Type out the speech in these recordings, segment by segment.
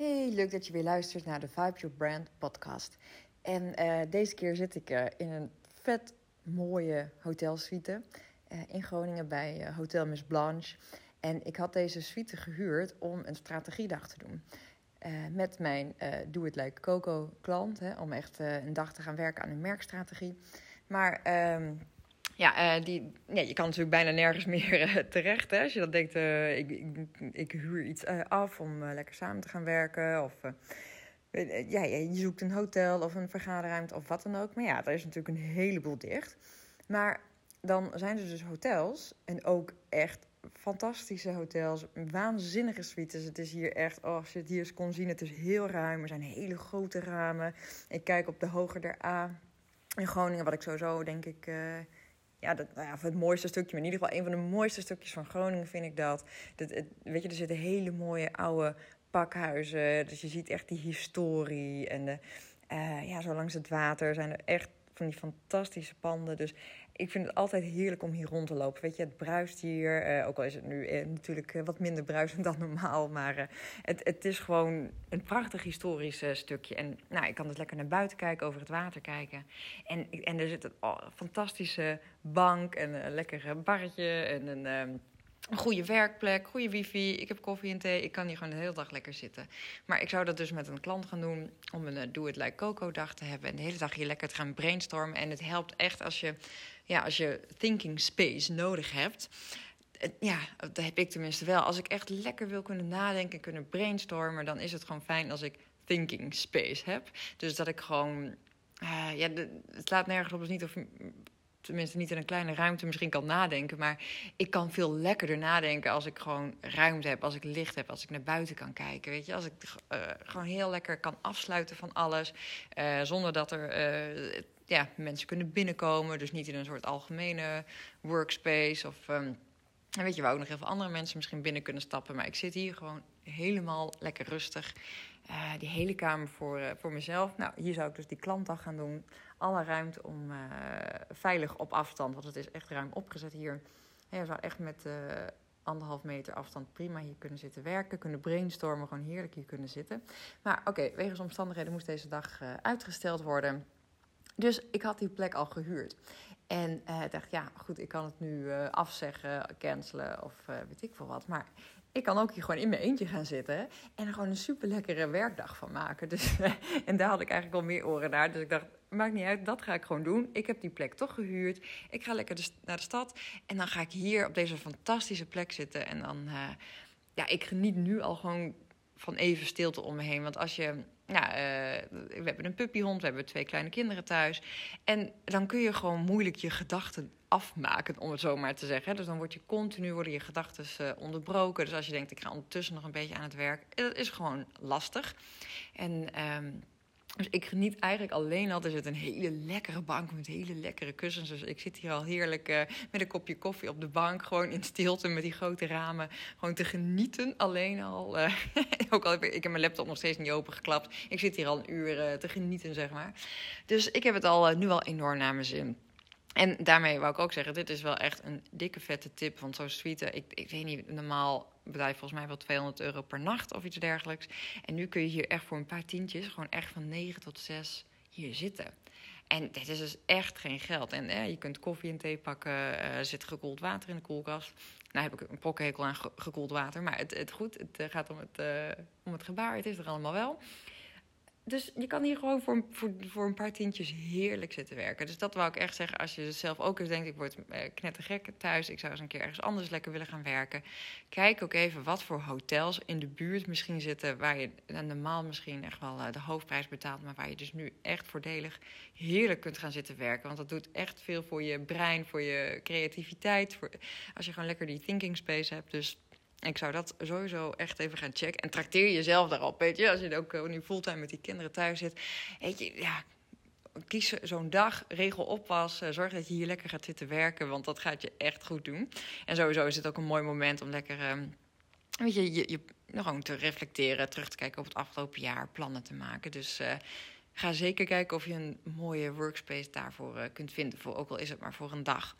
Hey, leuk dat je weer luistert naar de Vibe Your Brand podcast. En uh, deze keer zit ik uh, in een vet mooie hotelsuite uh, in Groningen bij Hotel Miss Blanche. En ik had deze suite gehuurd om een strategiedag te doen. met mijn Do It Like Coco klant, hè, om echt een dag te gaan werken aan een merkstrategie. Maar um, ja, uh, die, ja, je kan natuurlijk bijna nergens meer uh, terecht. Hè? Als je dan denkt, uh, ik, ik, huur iets af om lekker samen te gaan werken. Of ja, je zoekt een hotel of een vergaderruimte of wat dan ook. Maar ja, er is natuurlijk een heleboel dicht. Maar dan zijn er dus hotels en ook echt fantastische hotels. Waanzinnige suites. Het is hier echt, oh, als je het hier eens kon zien, het is heel ruim. Er zijn hele grote ramen. Ik kijk op de Hoger der A in Groningen, wat ik sowieso denk ik ja, dat, nou ja, het mooiste stukje, maar in ieder geval een van de mooiste stukjes van Groningen vind ik dat. dat weet je, er zitten hele mooie oude pakhuizen. Dus je ziet echt die historie. En de, uh, ja, zo langs het water zijn er echt van die fantastische panden. Dus ik vind het altijd heerlijk om hier rond te lopen. Weet je, het bruist hier. Uh, ook al is het nu uh, natuurlijk wat minder bruisend dan normaal. Maar het, het is gewoon een prachtig historisch stukje. En nou, ik kan dus lekker naar buiten kijken, over het water kijken. En, en er zit een oh, fantastische bank en een lekker barretje en een... Ehm, een goede werkplek, goede wifi. Ik heb koffie en thee. Ik kan hier gewoon de hele dag lekker zitten. Maar ik zou dat dus met een klant gaan doen. Om een uh, Do It Like Coco dag te hebben. En de hele dag hier lekker te gaan brainstormen. En het helpt echt als je, ja, als je thinking space nodig hebt. Ja, dat heb ik tenminste wel. Als ik echt lekker wil kunnen nadenken, kunnen brainstormen, dan is het gewoon fijn als ik thinking space heb. Dus dat ik gewoon. Uh, ja, het slaat nergens op, dus niet of tenminste niet in een kleine ruimte misschien kan nadenken. Maar ik kan veel lekkerder nadenken als ik gewoon ruimte heb, als ik licht heb, als ik naar buiten kan kijken. Weet je, als ik uh, gewoon heel lekker kan afsluiten van alles. Uh, zonder dat er uh, ja, mensen kunnen binnenkomen. Dus niet in een soort algemene workspace. Of um, weet je, waar ook nog heel veel andere mensen misschien binnen kunnen stappen. Maar ik zit hier gewoon helemaal lekker rustig. Uh, die hele kamer voor, uh, voor mezelf. Nou, hier zou ik dus die klantdag gaan doen. Alle ruimte om uh, veilig op afstand, want het is echt ruim opgezet hier. je zou echt met anderhalf meter afstand prima hier kunnen zitten werken. Kunnen brainstormen, gewoon heerlijk hier kunnen zitten. Maar oké, wegens omstandigheden moest deze dag uitgesteld worden. Dus ik had die plek al gehuurd. En uh, dacht, ja, goed, ik kan het nu uh, afzeggen, cancelen of uh, weet ik veel wat. Maar ik kan ook hier gewoon in mijn eentje gaan zitten en er gewoon een super lekkere werkdag van maken. Dus, en daar had ik eigenlijk al meer oren naar. Dus ik dacht, maakt niet uit, dat ga ik gewoon doen. Ik heb die plek toch gehuurd. Ik ga lekker naar de stad en dan ga ik hier op deze fantastische plek zitten. En dan, ja, ik geniet nu al gewoon van even stilte om me heen. Want als je ja, uh, we hebben een puppyhond, we hebben twee kleine kinderen thuis. En dan kun je gewoon moeilijk je gedachten afmaken, om het zo maar te zeggen. Dus dan word je continu, worden je gedachten uh, onderbroken. Dus als je denkt, ik ga ondertussen nog een beetje aan het werk, dat is gewoon lastig. En um, dus ik geniet eigenlijk alleen al. Er zit een hele lekkere bank met hele lekkere kussens. Dus ik zit hier al heerlijk uh, met een kopje koffie op de bank. Gewoon in stilte met die grote ramen. Gewoon te genieten alleen al. Uh, ook al heb ik, ik heb mijn laptop nog steeds niet opengeklapt. Ik zit hier al een uur uh, te genieten, zeg maar. Dus ik heb het al nu al enorm naar mijn zin. En daarmee wou ik ook zeggen, dit is wel echt een dikke vette tip. Want zo'n suite, ik, ik weet niet, normaal bedrijf volgens mij wel 200 euro per nacht of iets dergelijks. En nu kun je hier echt voor een paar tientjes, gewoon echt van 9 tot 6 hier zitten. En dit is dus echt geen geld. En eh, je kunt koffie en thee pakken, uh, er zit gekoeld water in de koelkast. Nou heb ik een pokkenhekel aan gekoeld water, maar het, het goed, het uh, gaat om het, om het gebaar, het is er allemaal wel dus je kan hier gewoon voor, voor, voor een paar tientjes heerlijk zitten werken. Dus dat wou ik echt zeggen. Als je zelf ook eens denkt, ik word eh, knettergek thuis. Ik zou eens een keer ergens anders lekker willen gaan werken. Kijk ook even wat voor hotels in de buurt misschien zitten. Waar je normaal misschien echt wel uh, de hoofdprijs betaalt. Maar waar je dus nu echt voordelig heerlijk kunt gaan zitten werken. Want dat doet echt veel voor je brein, voor je creativiteit. Voor, als je gewoon lekker die thinking space hebt. Dus ik zou dat sowieso echt even gaan checken. En trakteer jezelf daarop, weet je. Als je ook uh, nu fulltime met die kinderen thuis zit. Weet je, ja, kies zo'n dag, regel oppas. Zorg dat je hier lekker gaat zitten werken, want dat gaat je echt goed doen. En sowieso is het ook een mooi moment om lekker... Uh, weet je, je, gewoon te reflecteren, terug te kijken op het afgelopen jaar, plannen te maken. Dus... Uh, ga zeker kijken of je een mooie workspace daarvoor uh, kunt vinden. Voor, ook al is het maar voor een dag.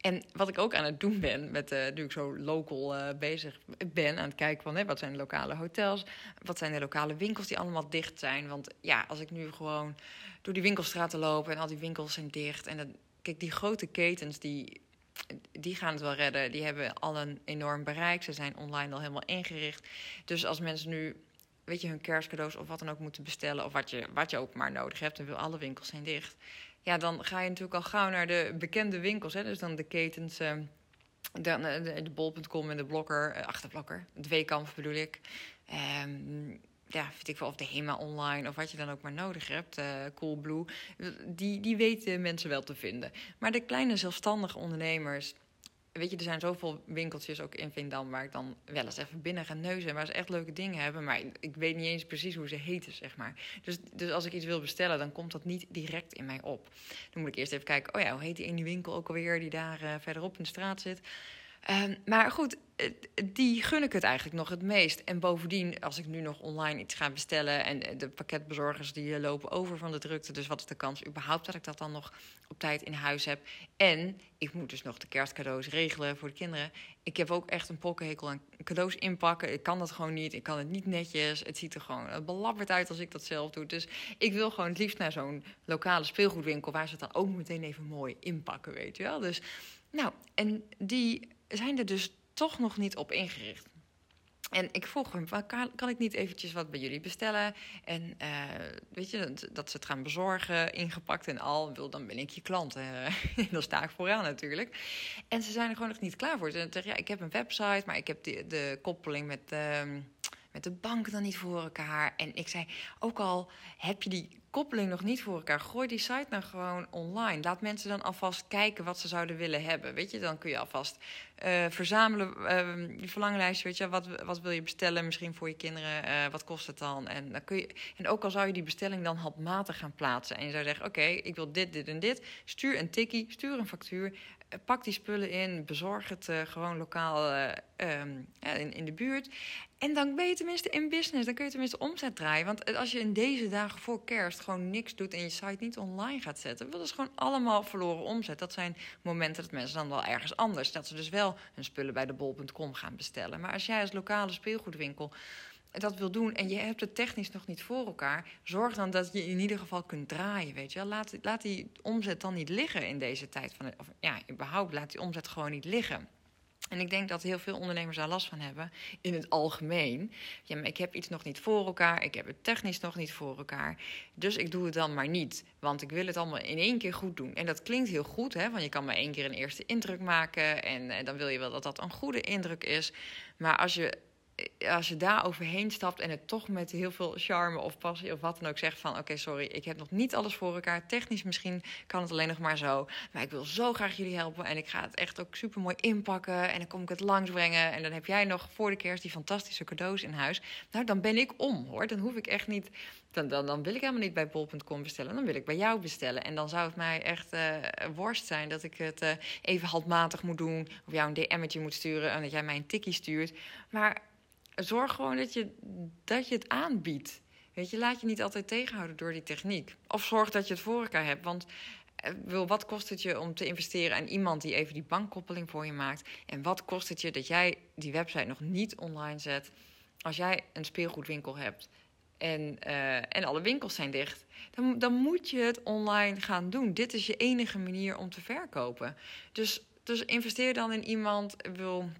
En wat ik ook aan het doen ben, met, uh, nu ik zo local uh, bezig ben, aan het kijken van hè, wat zijn de lokale hotels, wat zijn de lokale winkels die allemaal dicht zijn. Want ja, als ik nu gewoon door die winkelstraten loop en al die winkels zijn dicht. En dan, kijk, die grote ketens die die gaan het wel redden. Die hebben al een enorm bereik. Ze zijn online al helemaal ingericht. Dus als mensen nu weet je, hun kerstcadeaus of wat dan ook moeten bestellen. Of wat je, wat je ook maar nodig hebt. En wil alle winkels zijn dicht. Ja, dan ga je natuurlijk al gauw naar de bekende winkels. Hè? Dus dan de ketens. Uh, de, de, de bol.com en de blokker, uh, achterblokker, de Weekamp bedoel ik. Um, ja, weet ik wel, of de HEMA online of wat je dan ook maar nodig hebt, uh, Coolblue, die, die weten mensen wel te vinden. Maar de kleine zelfstandige ondernemers, weet je, er zijn zoveel winkeltjes ook in Vindam waar ik dan wel eens even binnen ga neuzen. Waar ze echt leuke dingen hebben. Maar ik weet niet eens precies hoe ze heten, zeg maar. Dus, dus als ik iets wil bestellen, dan komt dat niet direct in mij op. Dan moet ik eerst even kijken, oh ja, hoe heet die ene winkel ook alweer die daar uh, verderop in de straat zit. Um, maar goed, die gun ik het eigenlijk nog het meest. En bovendien, als ik nu nog online iets ga bestellen... en de pakketbezorgers die lopen over van de drukte... dus wat is de kans überhaupt dat ik dat dan nog op tijd in huis heb? En ik moet dus nog de kerstcadeaus regelen voor de kinderen. Ik heb ook echt een pokkenhekel aan cadeaus inpakken. Ik kan dat gewoon niet. Ik kan het niet netjes. Het ziet er gewoon belabberd uit als ik dat zelf doe. Dus ik wil gewoon het liefst naar zo'n lokale speelgoedwinkel... waar ze het dan ook meteen even mooi inpakken, weet je wel. Dus, nou, en die zijn er dus toch nog niet op ingericht. En ik vroeg hem, kan, ik niet eventjes wat bij jullie bestellen? En uh, weet je, dat, ze het gaan bezorgen, ingepakt en al. Dan ben ik je klant. Uh, dan sta ik vooraan natuurlijk. En ze zijn er gewoon nog niet klaar voor. Ze zeggen, ja, ik heb een website, maar ik heb de, koppeling met... Uh, de bank dan niet voor elkaar. En ik zei, ook al heb je die koppeling nog niet voor elkaar, gooi die site dan gewoon online. Laat mensen dan alvast kijken wat ze zouden willen hebben. Weet je, dan kun je alvast uh, verzamelen, uh, je verlanglijstje, weet je, wat, wat wil je bestellen misschien voor je kinderen, uh, wat kost het dan? En, dan kun je, en ook al zou je die bestelling dan handmatig gaan plaatsen en je zou zeggen, oké, ik wil dit, dit en dit, stuur een tikkie, stuur een factuur, pak die spullen in, bezorg het gewoon lokaal um, in, in de buurt. En dan ben je tenminste in business. Dan kun je tenminste omzet draaien. Want als je in deze dagen voor kerst gewoon niks doet en je site niet online gaat zetten, dat is gewoon allemaal verloren omzet. Dat zijn momenten dat mensen dan wel ergens anders. Dat ze dus wel hun spullen bij de bol.com gaan bestellen. Maar als jij als lokale speelgoedwinkel dat wil doen en je hebt het technisch nog niet voor elkaar, zorg dan dat je in ieder geval kunt draaien. Weet je? Laat, laat die omzet dan niet liggen in deze tijd. Van, of ja, überhaupt laat die omzet gewoon niet liggen. En ik denk dat heel veel ondernemers daar last van hebben in het algemeen. Ja, maar ik heb iets nog niet voor elkaar, ik heb het technisch nog niet voor elkaar. Dus ik doe het dan maar niet, want ik wil het allemaal in één keer goed doen. En dat klinkt heel goed, hè, want je kan maar één keer een eerste indruk maken en, en eh, dan wil je wel dat dat een goede indruk is. Maar als je als je daar overheen stapt en het toch met heel veel charme of passie of wat dan ook zegt van oké, sorry, ik heb nog niet alles voor elkaar. Technisch misschien kan het alleen nog maar zo. Maar ik wil zo graag jullie helpen en ik ga het echt ook super mooi inpakken. En dan kom ik het langsbrengen. En dan heb jij nog voor de kerst die fantastische cadeaus in huis. Nou, dan ben ik om hoor. Dan hoef ik echt niet. Dan, dan, dan wil ik helemaal niet bij bol.com bestellen. Dan wil ik bij jou bestellen. En dan zou het mij echt uh, worst zijn dat ik het uh, even handmatig moet doen. Of jou een DM'tje moet sturen en dat jij mij een tikkie stuurt. Maar zorg gewoon dat je, dat je het aanbiedt. Weet je, laat je niet altijd tegenhouden door die techniek. Of zorg dat je het voor elkaar hebt. Want eh, wil, wat kost het je om te investeren aan iemand die even die bankkoppeling voor je maakt? En wat kost het je dat jij die website nog niet online zet? Als jij een speelgoedwinkel hebt en, uh, en alle winkels zijn dicht, dan, dan moet je het online gaan doen. Dit is je enige manier om te verkopen. Dus, dus investeer dan in iemand. Wil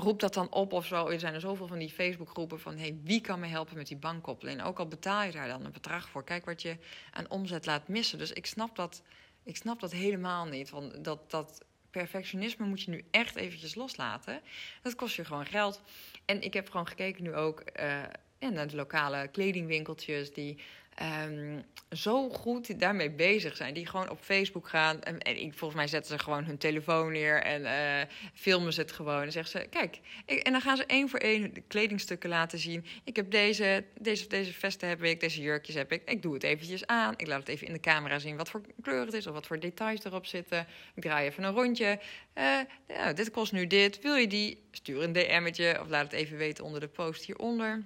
roep dat dan op of zo. Er zijn er zoveel van die Facebookgroepen van... hey, wie kan me helpen met die bankkoppeling? Ook al betaal je daar dan een bedrag voor. Kijk wat je aan omzet laat missen. Dus ik snap dat, ik snap dat helemaal niet. Want dat, dat perfectionisme moet je nu echt eventjes loslaten. Dat kost je gewoon geld. En ik heb gewoon gekeken nu ook... Uh, naar de lokale kledingwinkeltjes... die um, zo goed daarmee bezig zijn. Die gewoon op Facebook gaan. En, en volgens mij zetten ze gewoon hun telefoon neer en uh, filmen ze het gewoon. En zeggen ze: Kijk, ik, en dan gaan ze één voor één de kledingstukken laten zien. Ik heb deze, deze, deze vesten heb ik, deze jurkjes heb ik. Ik doe het eventjes aan. Ik laat het even in de camera zien wat voor kleur het is of wat voor details erop zitten. Ik draai even een rondje. Ja, dit kost nu dit. Wil je die? Stuur een DM'tje of laat het even weten onder de post hieronder.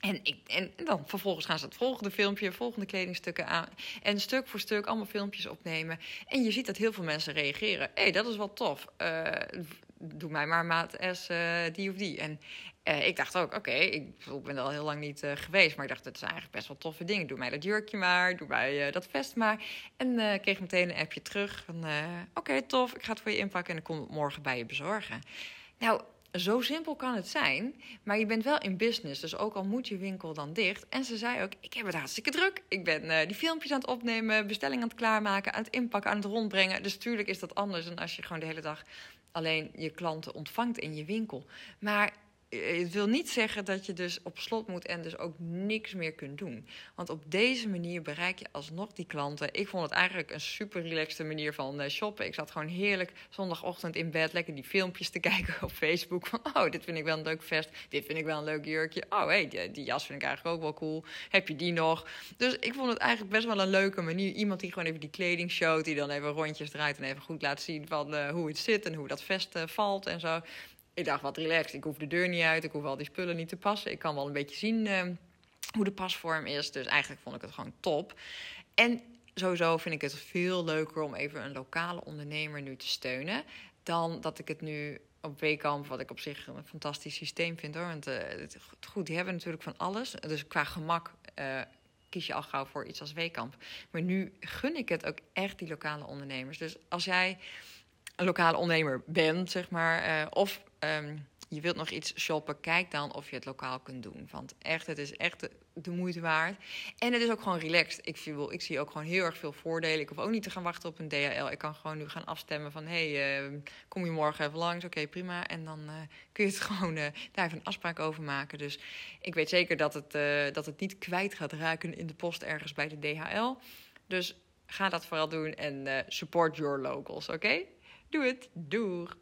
En, ik, en dan vervolgens gaan ze het volgende filmpje, volgende kledingstukken aan. En stuk voor stuk allemaal filmpjes opnemen. En je ziet dat heel veel mensen reageren. Hé, hey, dat is wel tof. Uh, doe mij maar maat S, uh, die of die. En uh, ik dacht ook, oké, ik, ik, ben er al heel lang niet geweest. Maar ik dacht, dat zijn eigenlijk best wel toffe dingen. Doe mij dat jurkje maar, doe mij dat vest maar. En kreeg meteen een appje terug van... oké, tof, ik ga het voor je inpakken en ik kom het morgen bij je bezorgen. Nou, zo simpel kan het zijn, maar je bent wel in business. Dus ook al moet je winkel dan dicht. En ze zei ook: Ik heb het hartstikke druk. Ik ben uh, die filmpjes aan het opnemen, bestellingen aan het klaarmaken, aan het inpakken, aan het rondbrengen. Dus tuurlijk is dat anders dan als je gewoon de hele dag alleen je klanten ontvangt in je winkel. Maar eh, het wil niet zeggen dat je dus op slot moet en dus ook niks meer kunt doen. Want op deze manier bereik je alsnog die klanten. Ik vond het eigenlijk een super relaxte manier van eh, shoppen. Ik zat gewoon heerlijk zondagochtend in bed lekker die filmpjes te kijken op Facebook. Van oh, dit vind ik wel een leuk vest. Dit vind ik wel een leuk jurkje. Oh, hé, hey, die, jas vind ik eigenlijk ook wel cool. Heb je die nog? Dus ik vond het eigenlijk best wel een leuke manier. Iemand die gewoon even die kleding showt. Die dan even rondjes draait en even goed laat zien van uh, hoe het zit en hoe dat vest valt en zo. Ik dacht, wat relaxed. Ik hoef de deur niet uit. Ik hoef al die spullen niet te passen. Ik kan wel een beetje zien uh, hoe de pasvorm is. Dus eigenlijk vond ik het gewoon top. En sowieso vind ik het veel leuker om even een lokale ondernemer nu te steunen. Dan dat ik het nu op Weekamp, wat ik op zich een fantastisch systeem vind hoor. Want het, goed, die hebben natuurlijk van alles. Dus qua gemak uh, kies je al gauw voor iets als Weekamp. Maar nu gun ik het ook echt die lokale ondernemers. Dus als jij een lokale ondernemer bent, zeg maar, uh, of um, je wilt nog iets shoppen, kijk dan of je het lokaal kunt doen. Want echt, het is echt de, moeite waard. En het is ook gewoon relaxed. Ik, ik zie ook gewoon heel erg veel voordelen. Ik hoef ook niet te gaan wachten op een DHL. Ik kan gewoon nu gaan afstemmen van... hey, uh, kom je morgen even langs? Oké, prima. En dan uh, kun je het gewoon uh, daar even een afspraak over maken. Dus ik weet zeker dat het, dat het niet kwijt gaat raken in de post ergens bij de DHL. Dus ga dat vooral doen en support your locals, oké? Doe het. Doeg!